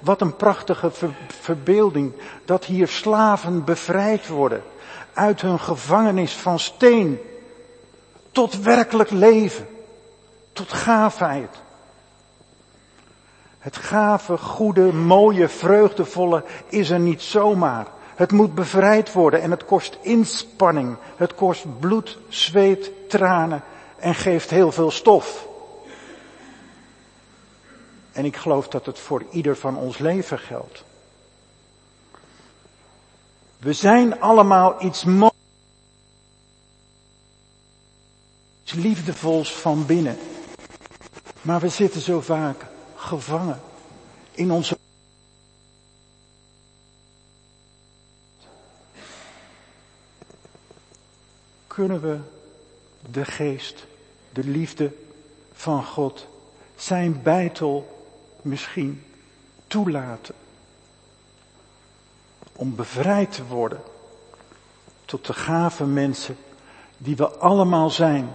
wat een prachtige verbeelding. Dat hier slaven bevrijd worden uit hun gevangenis van steen tot werkelijk leven, tot gaafheid. Het gave, goede, mooie, vreugdevolle is er niet zomaar. Het moet bevrijd worden en het kost inspanning. Het kost bloed, zweet, tranen en geeft heel veel stof. En ik geloof dat het voor ieder van ons leven geldt. We zijn allemaal iets moois, iets liefdevols van binnen. Maar we zitten zo vaak gevangen in onze kunnen we de geest, de liefde van God, zijn bijtel misschien toelaten om bevrijd te worden tot de gave mensen die we allemaal zijn.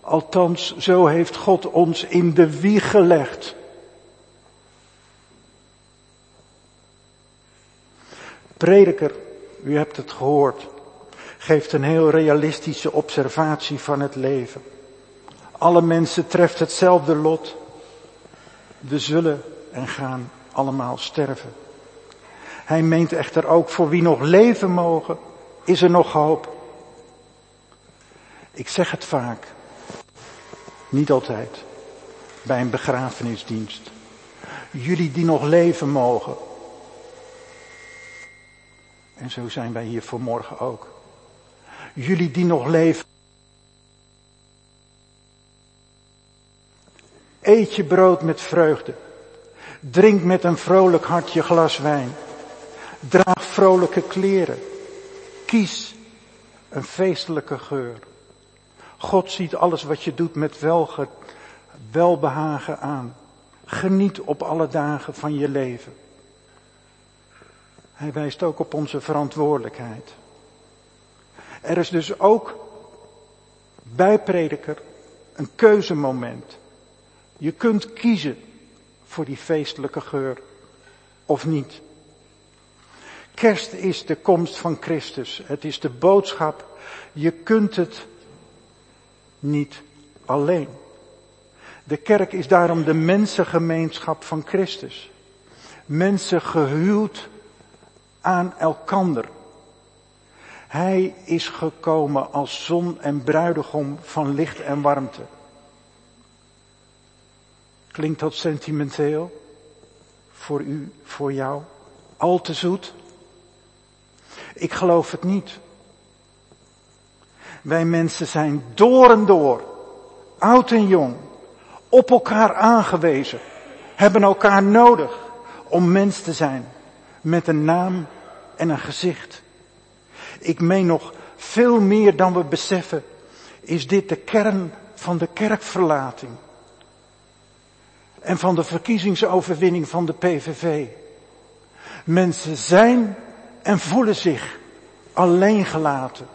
Althans, zo heeft God ons in de wieg gelegd. Prediker, u hebt het gehoord, geeft een heel realistische observatie van het leven. Alle mensen treft hetzelfde lot. We zullen en gaan allemaal sterven. Hij meent echter ook voor wie nog leven mogen, is er nog hoop. Ik zeg het vaak, niet altijd, bij een begrafenisdienst. Jullie die nog leven mogen. En zo zijn wij hier vanmorgen ook. Jullie die nog leven. Eet je brood met vreugde. Drink met een vrolijk hartje glas wijn. Draag vrolijke kleren. Kies een feestelijke geur. God ziet alles wat je doet met welge, welbehagen aan. Geniet op alle dagen van je leven. Hij wijst ook op onze verantwoordelijkheid. Er is dus ook bij prediker een keuzemoment. Je kunt kiezen voor die feestelijke geur of niet. Kerst is de komst van Christus. Het is de boodschap. Je kunt het niet alleen. De kerk is daarom de mensengemeenschap van Christus. Mensen gehuwd aan elkander. Hij is gekomen als zon en bruidegom van licht en warmte. Klinkt dat sentimenteel? Voor u, voor jou? Al te zoet? Ik geloof het niet. Wij mensen zijn door en door, oud en jong, op elkaar aangewezen, hebben elkaar nodig om mens te zijn, met een naam en een gezicht. Ik meen nog veel meer dan we beseffen, is dit de kern van de kerkverlating. En van de verkiezingsoverwinning van de PVV. Mensen zijn en voelen zich alleen gelaten.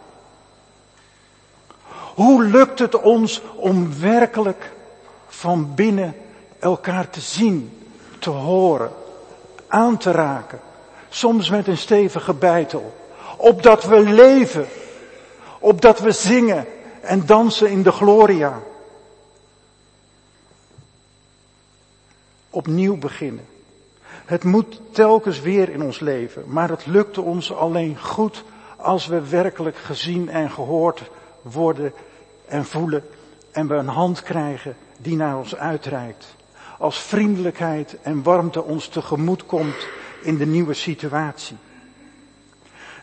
Hoe lukt het ons om werkelijk van binnen elkaar te zien, te horen, aan te raken, soms met een stevige bijtel, opdat we leven, opdat we zingen en dansen in de gloria. Opnieuw beginnen. Het moet telkens weer in ons leven, maar het lukt ons alleen goed als we werkelijk gezien en gehoord worden en voelen en we een hand krijgen die naar ons uitreikt. Als vriendelijkheid en warmte ons tegemoet komt in de nieuwe situatie.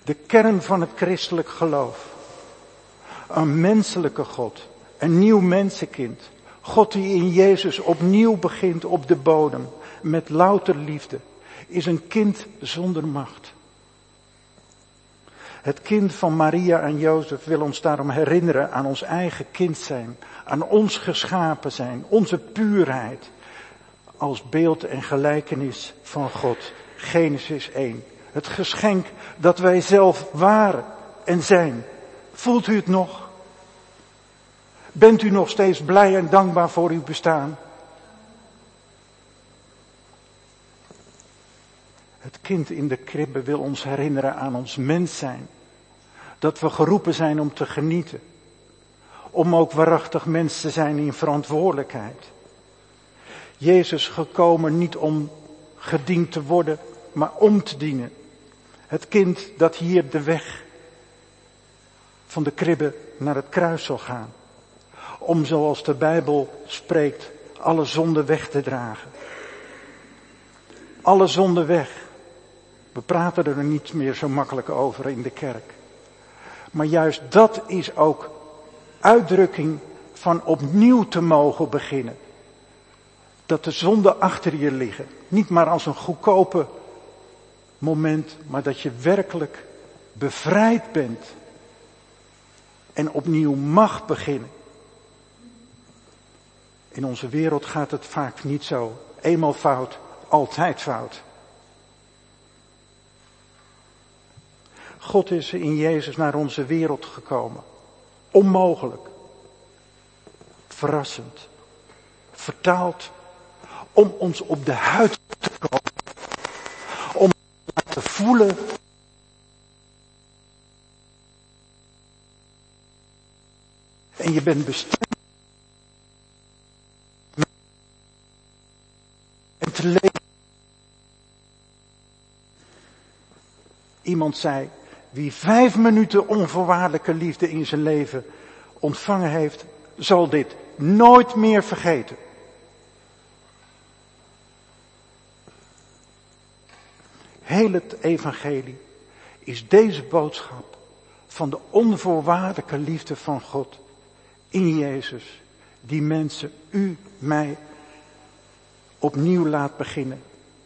De kern van het christelijk geloof. Een menselijke God, een nieuw mensenkind. God die in Jezus opnieuw begint op de bodem met louter liefde, is een kind zonder macht. Het kind van Maria en Jozef wil ons daarom herinneren aan ons eigen kind zijn, aan ons geschapen zijn, onze puurheid, als beeld en gelijkenis van God. Genesis 1. Het geschenk dat wij zelf waren en zijn. Voelt u het nog? Bent u nog steeds blij en dankbaar voor uw bestaan? Het kind in de kribbe wil ons herinneren aan ons mens zijn. Dat we geroepen zijn om te genieten. Om ook waarachtig mens te zijn in verantwoordelijkheid. Jezus gekomen niet om gediend te worden, maar om te dienen. Het kind dat hier de weg van de kribbe naar het kruis zal gaan. Om zoals de Bijbel spreekt, alle zonden weg te dragen. Alle zonden weg. We praten er niet meer zo makkelijk over in de kerk. Maar juist dat is ook uitdrukking van opnieuw te mogen beginnen. Dat de zonden achter je liggen. Niet maar als een goedkope moment, maar dat je werkelijk bevrijd bent. En opnieuw mag beginnen. In onze wereld gaat het vaak niet zo. Eenmaal fout, altijd fout. God is in Jezus naar onze wereld gekomen. Onmogelijk. Verrassend. Vertaald. Om ons op de huid te komen. Om te voelen. En je bent bestemd. Leven. Iemand zei, wie vijf minuten onvoorwaardelijke liefde in zijn leven ontvangen heeft, zal dit nooit meer vergeten. Heel het evangelie is deze boodschap van de onvoorwaardelijke liefde van God in Jezus, die mensen, u, mij, opnieuw laat beginnen.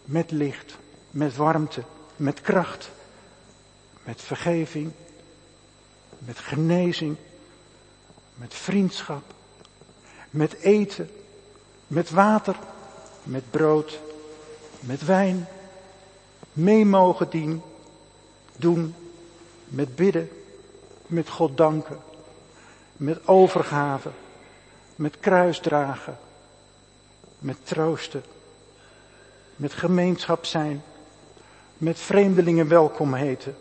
Met licht, met warmte, met kracht met vergeving, met genezing, met vriendschap, met eten, met water, met brood, met wijn, mee mogen dien, doen, met bidden, met God danken, met overgave, met kruisdragen, met troosten, met gemeenschap zijn, met vreemdelingen welkom heten,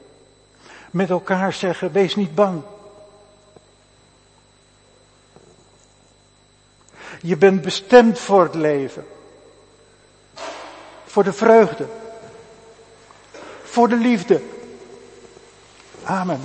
met elkaar zeggen, wees niet bang. Je bent bestemd voor het leven. Voor de vreugde. Voor de liefde. Amen.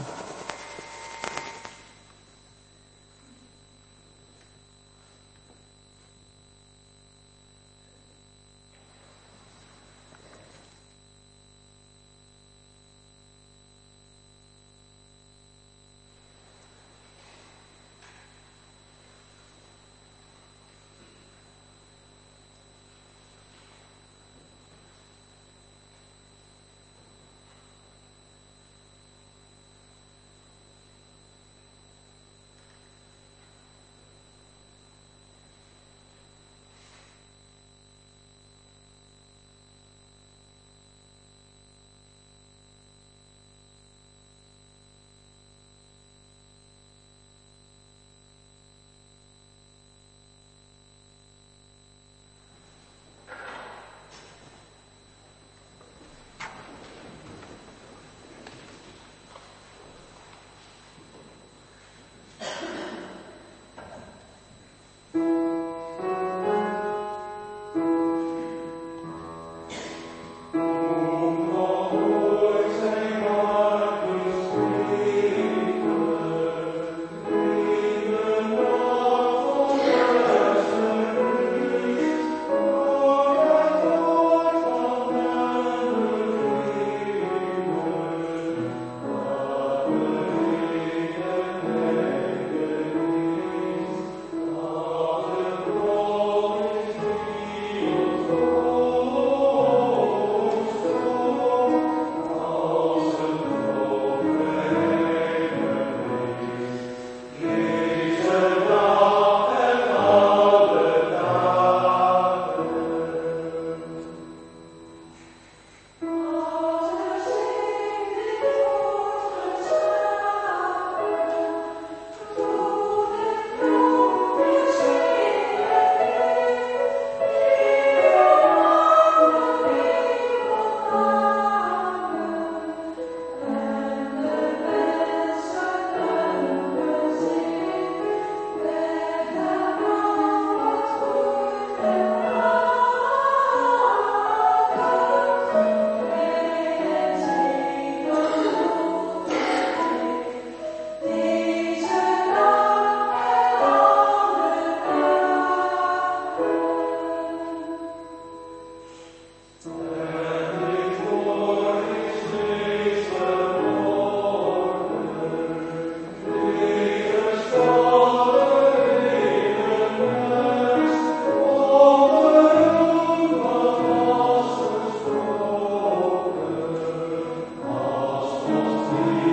Holy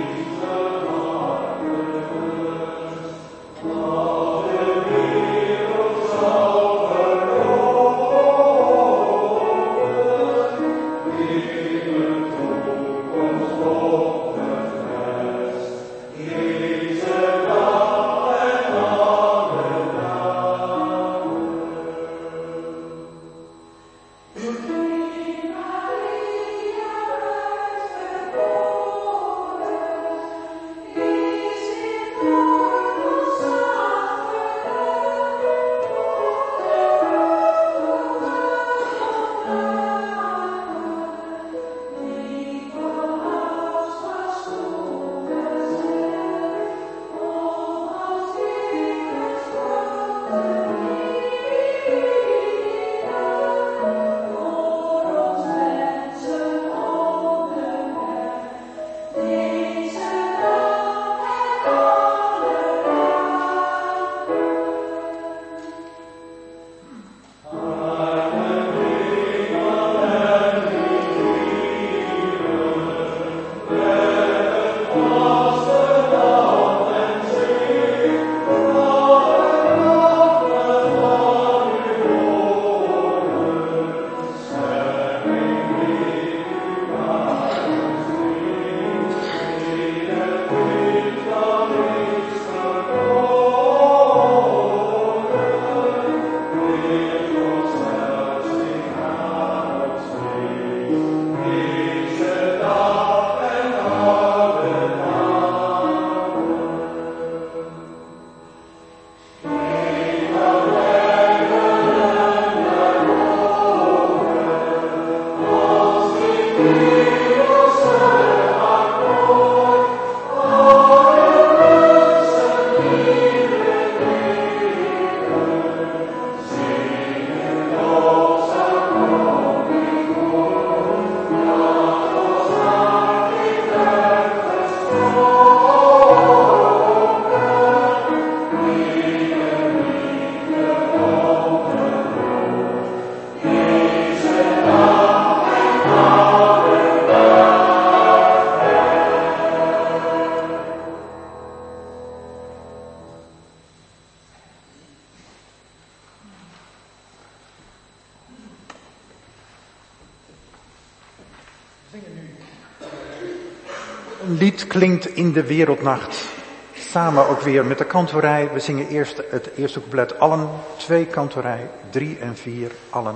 klinkt in de wereldnacht. Samen ook weer met de kantorij. We zingen eerst het eerste couplet allen, twee kantorij, drie en vier allen.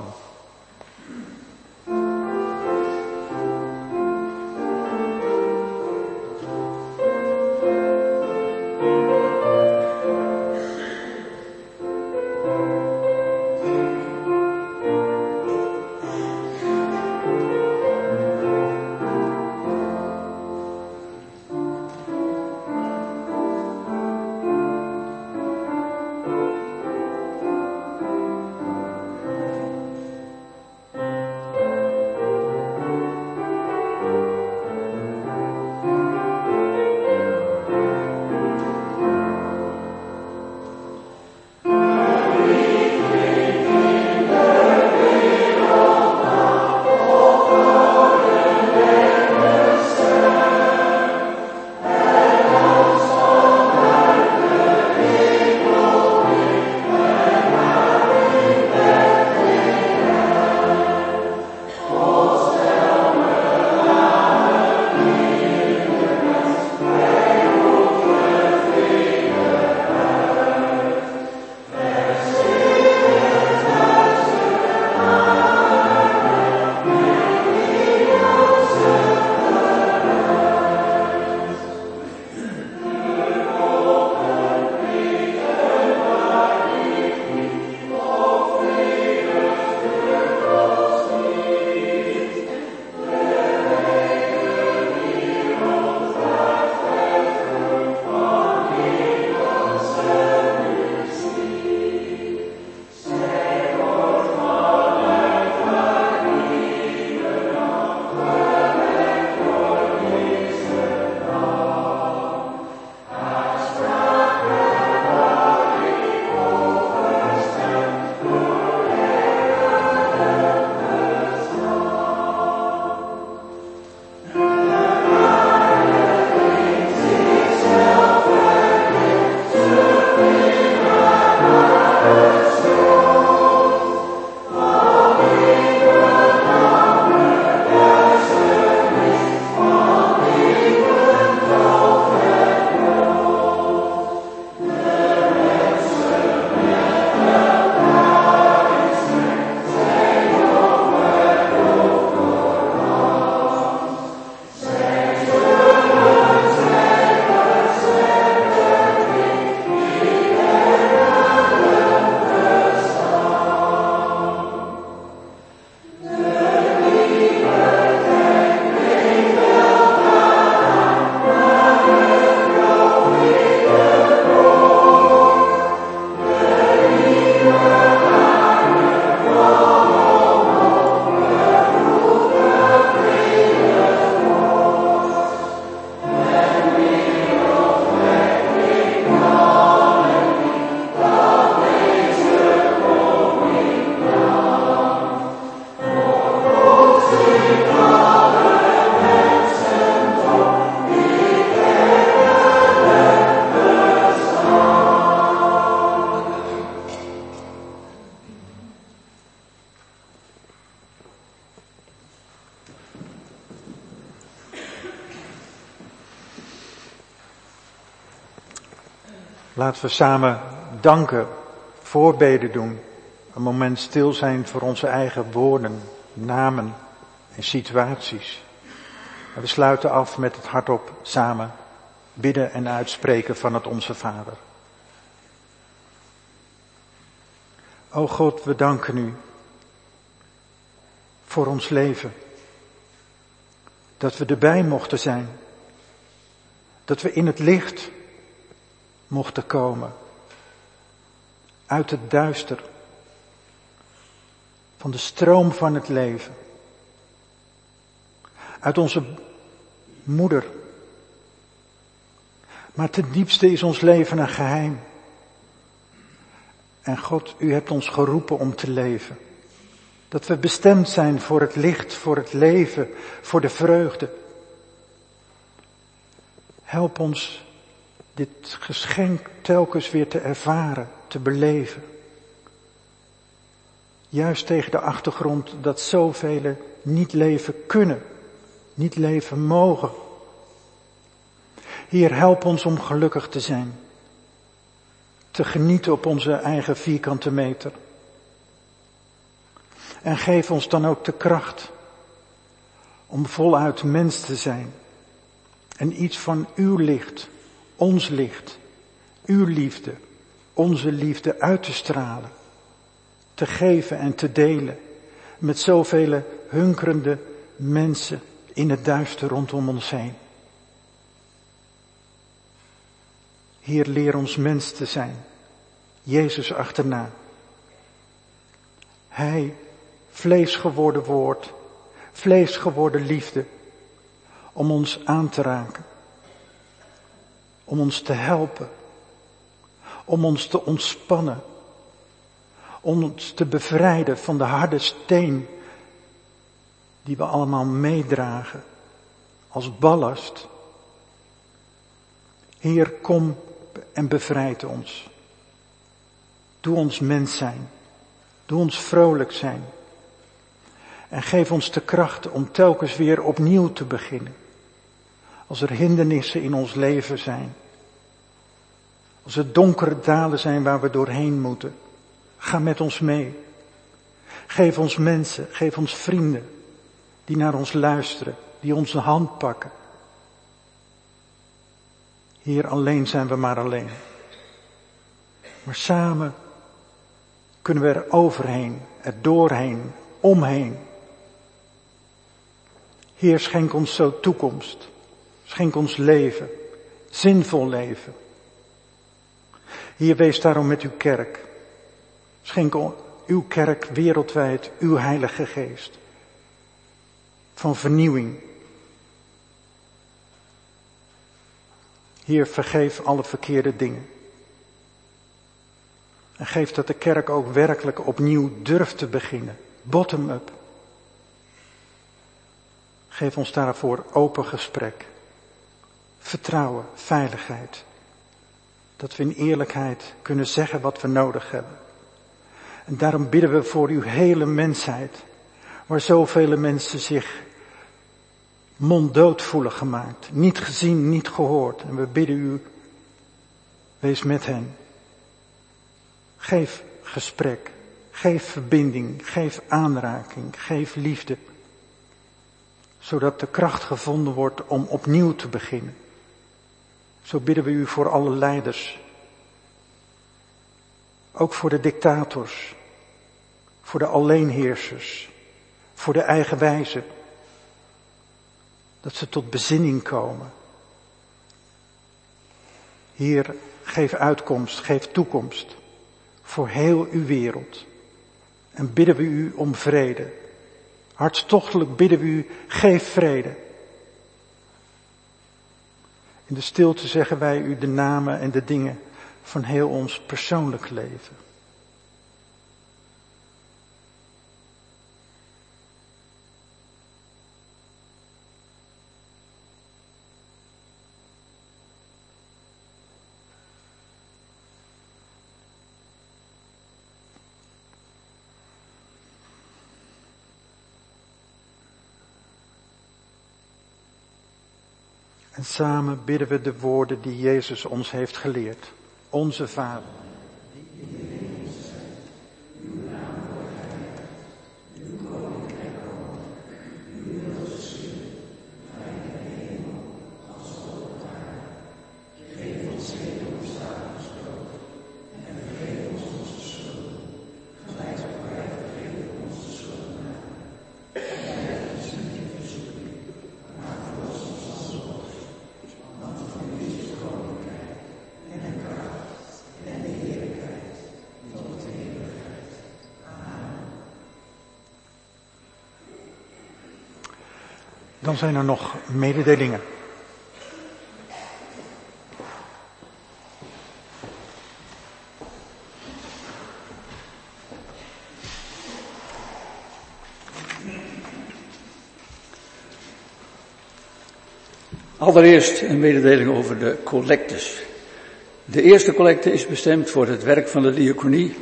Laten we samen danken, voorbeden doen, een moment stil zijn voor onze eigen woorden, namen en situaties. En we sluiten af met het hardop samen bidden en uitspreken van het Onze Vader. O God, we danken u voor ons leven. Dat we erbij mochten zijn. Dat we in het licht mochten komen. Uit het duister. Van de stroom van het leven. Uit onze moeder. Maar ten diepste is ons leven een geheim. En God, u hebt ons geroepen om te leven. Dat we bestemd zijn voor het licht, voor het leven, voor de vreugde. Help ons dit geschenk telkens weer te ervaren, te beleven. Juist tegen de achtergrond dat zoveel niet leven kunnen, niet leven mogen. Heer, help ons om gelukkig te zijn. Te genieten op onze eigen vierkante meter. En geef ons dan ook de kracht om voluit mens te zijn. En iets van uw licht, ons licht, uw liefde, onze liefde uit te stralen. Te geven en te delen met zoveel hunkerende mensen in het duister rondom ons heen. Heer, leer ons mens te zijn. Jezus achterna. Hij vlees geworden woord, vlees geworden liefde, om ons aan te raken, om ons te helpen, om ons te ontspannen, om ons te bevrijden van de harde steen die we allemaal meedragen als ballast. Heer, kom en bevrijd ons. Doe ons mens zijn. Doe ons vrolijk zijn. En geef ons de kracht om telkens weer opnieuw te beginnen. Als er hindernissen in ons leven zijn. Als er donkere dalen zijn waar we doorheen moeten. Ga met ons mee. Geef ons mensen, geef ons vrienden die naar ons luisteren, die onze hand pakken. Hier alleen zijn we maar alleen. Maar samen kunnen we er overheen, er doorheen, omheen. Heer, schenk ons zo toekomst. Schenk ons leven, zinvol leven. Hier wees daarom met uw kerk. Schenk uw kerk wereldwijd uw heilige geest. Van vernieuwing. Hier vergeef alle verkeerde dingen. En geef dat de kerk ook werkelijk opnieuw durft te beginnen. Bottom-up. Geef ons daarvoor open gesprek. Vertrouwen, veiligheid. Dat we in eerlijkheid kunnen zeggen wat we nodig hebben. En daarom bidden we voor uw hele mensheid. Waar zoveel mensen zich monddood voelen gemaakt. Niet gezien, niet gehoord. En we bidden u, wees met hen. Geef gesprek, geef verbinding, geef aanraking, geef liefde. Zodat de kracht gevonden wordt om opnieuw te beginnen. Zo bidden we u voor alle leiders. Ook voor de dictators. Voor de alleenheersers. Voor de eigenwijzen. Dat ze tot bezinning komen. Heer, geef uitkomst, geef toekomst voor heel uw wereld. En bidden we u om vrede. Hartstochtelijk bidden we u, geef vrede. In de stilte zeggen wij u de namen en de dingen van heel ons persoonlijk leven. Samen bidden we de woorden die Jezus ons heeft geleerd. Onze Vader. Dan zijn er nog mededelingen. Allereerst een mededeling over de collectes. De eerste collecte is bestemd voor het werk van de diaconie.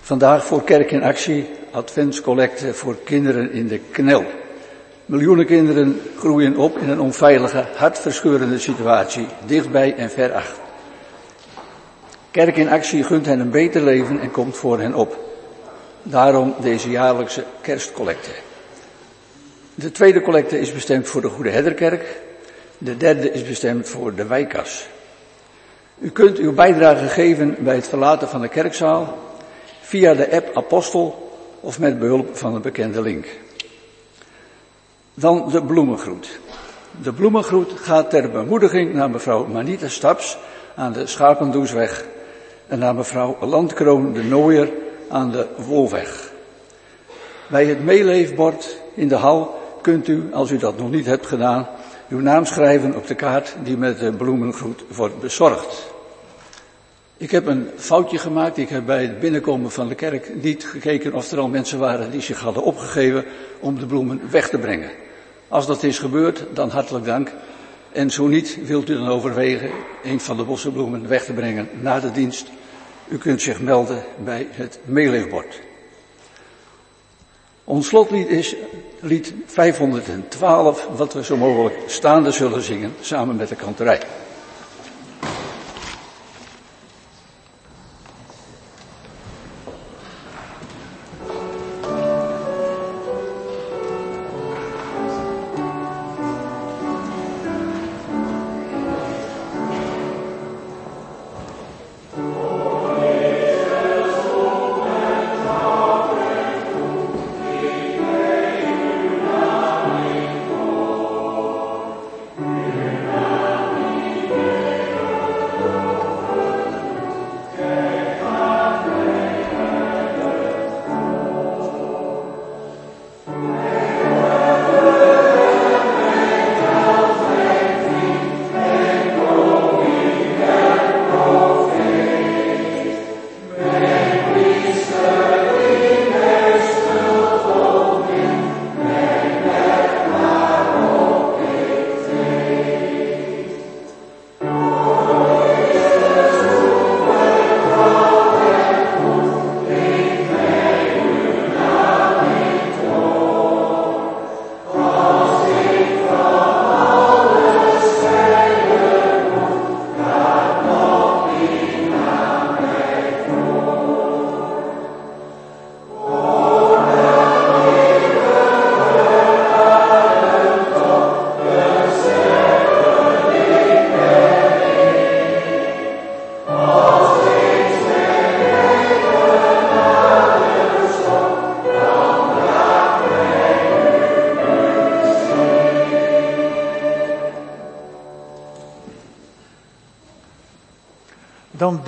Vandaag voor Kerk in Actie, adventscollecte voor kinderen in de knel. Miljoenen kinderen groeien op in een onveilige, hartverscheurende situatie, dichtbij en ver achter. Kerk in actie gunt hen een beter leven en komt voor hen op. Daarom deze jaarlijkse kerstcollecte. De tweede collecte is bestemd voor de Goede Herderkerk. De derde is bestemd voor de wijkas. U kunt uw bijdrage geven bij het verlaten van de kerkzaal via de app Apostel of met behulp van een bekende link. Dan de bloemengroet. De bloemengroet gaat ter bemoediging naar mevrouw Manita Staps aan de Schapendoesweg en naar mevrouw Landkroon de Nooier aan de Wolweg. Bij het meeleefbord in de hal kunt u, als u dat nog niet hebt gedaan, uw naam schrijven op de kaart die met de bloemengroet wordt bezorgd. Ik heb een foutje gemaakt. Ik heb bij het binnenkomen van de kerk niet gekeken of er al mensen waren die zich hadden opgegeven om de bloemen weg te brengen. Als dat is gebeurd, dan hartelijk dank. En zo niet, wilt u dan overwegen een van de bossenbloemen weg te brengen na de dienst. U kunt zich melden bij het meeleefbord. Ons slotlied is lied 512, wat we zo mogelijk staande zullen zingen samen met de kanterij.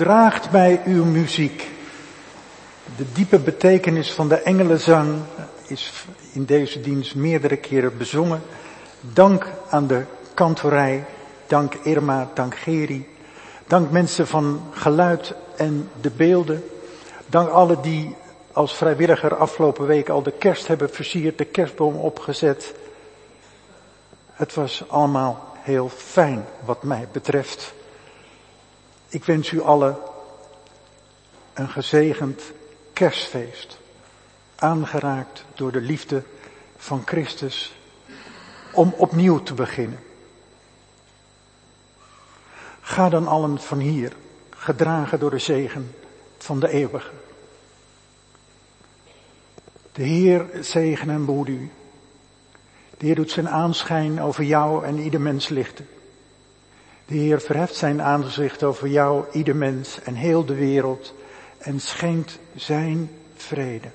Draagt mij uw muziek. De diepe betekenis van de engelenzang is in deze dienst meerdere keren bezongen. Dank aan de kantorij, dank Irma, dank Geri, dank mensen van geluid en de beelden. Dank alle die als vrijwilliger afgelopen week al de kerst hebben versierd, de kerstboom opgezet. Het was allemaal heel fijn wat mij betreft. Ik wens u allen een gezegend kerstfeest, aangeraakt door de liefde van Christus, om opnieuw te beginnen. Ga dan allen van hier, gedragen door de zegen van de eeuwige. De Heer zegen en behoed u. De Heer doet zijn aanschijn over jou en ieder mens lichten. De Heer verheft zijn aangezicht over jou, ieder mens en heel de wereld en schenkt zijn vrede.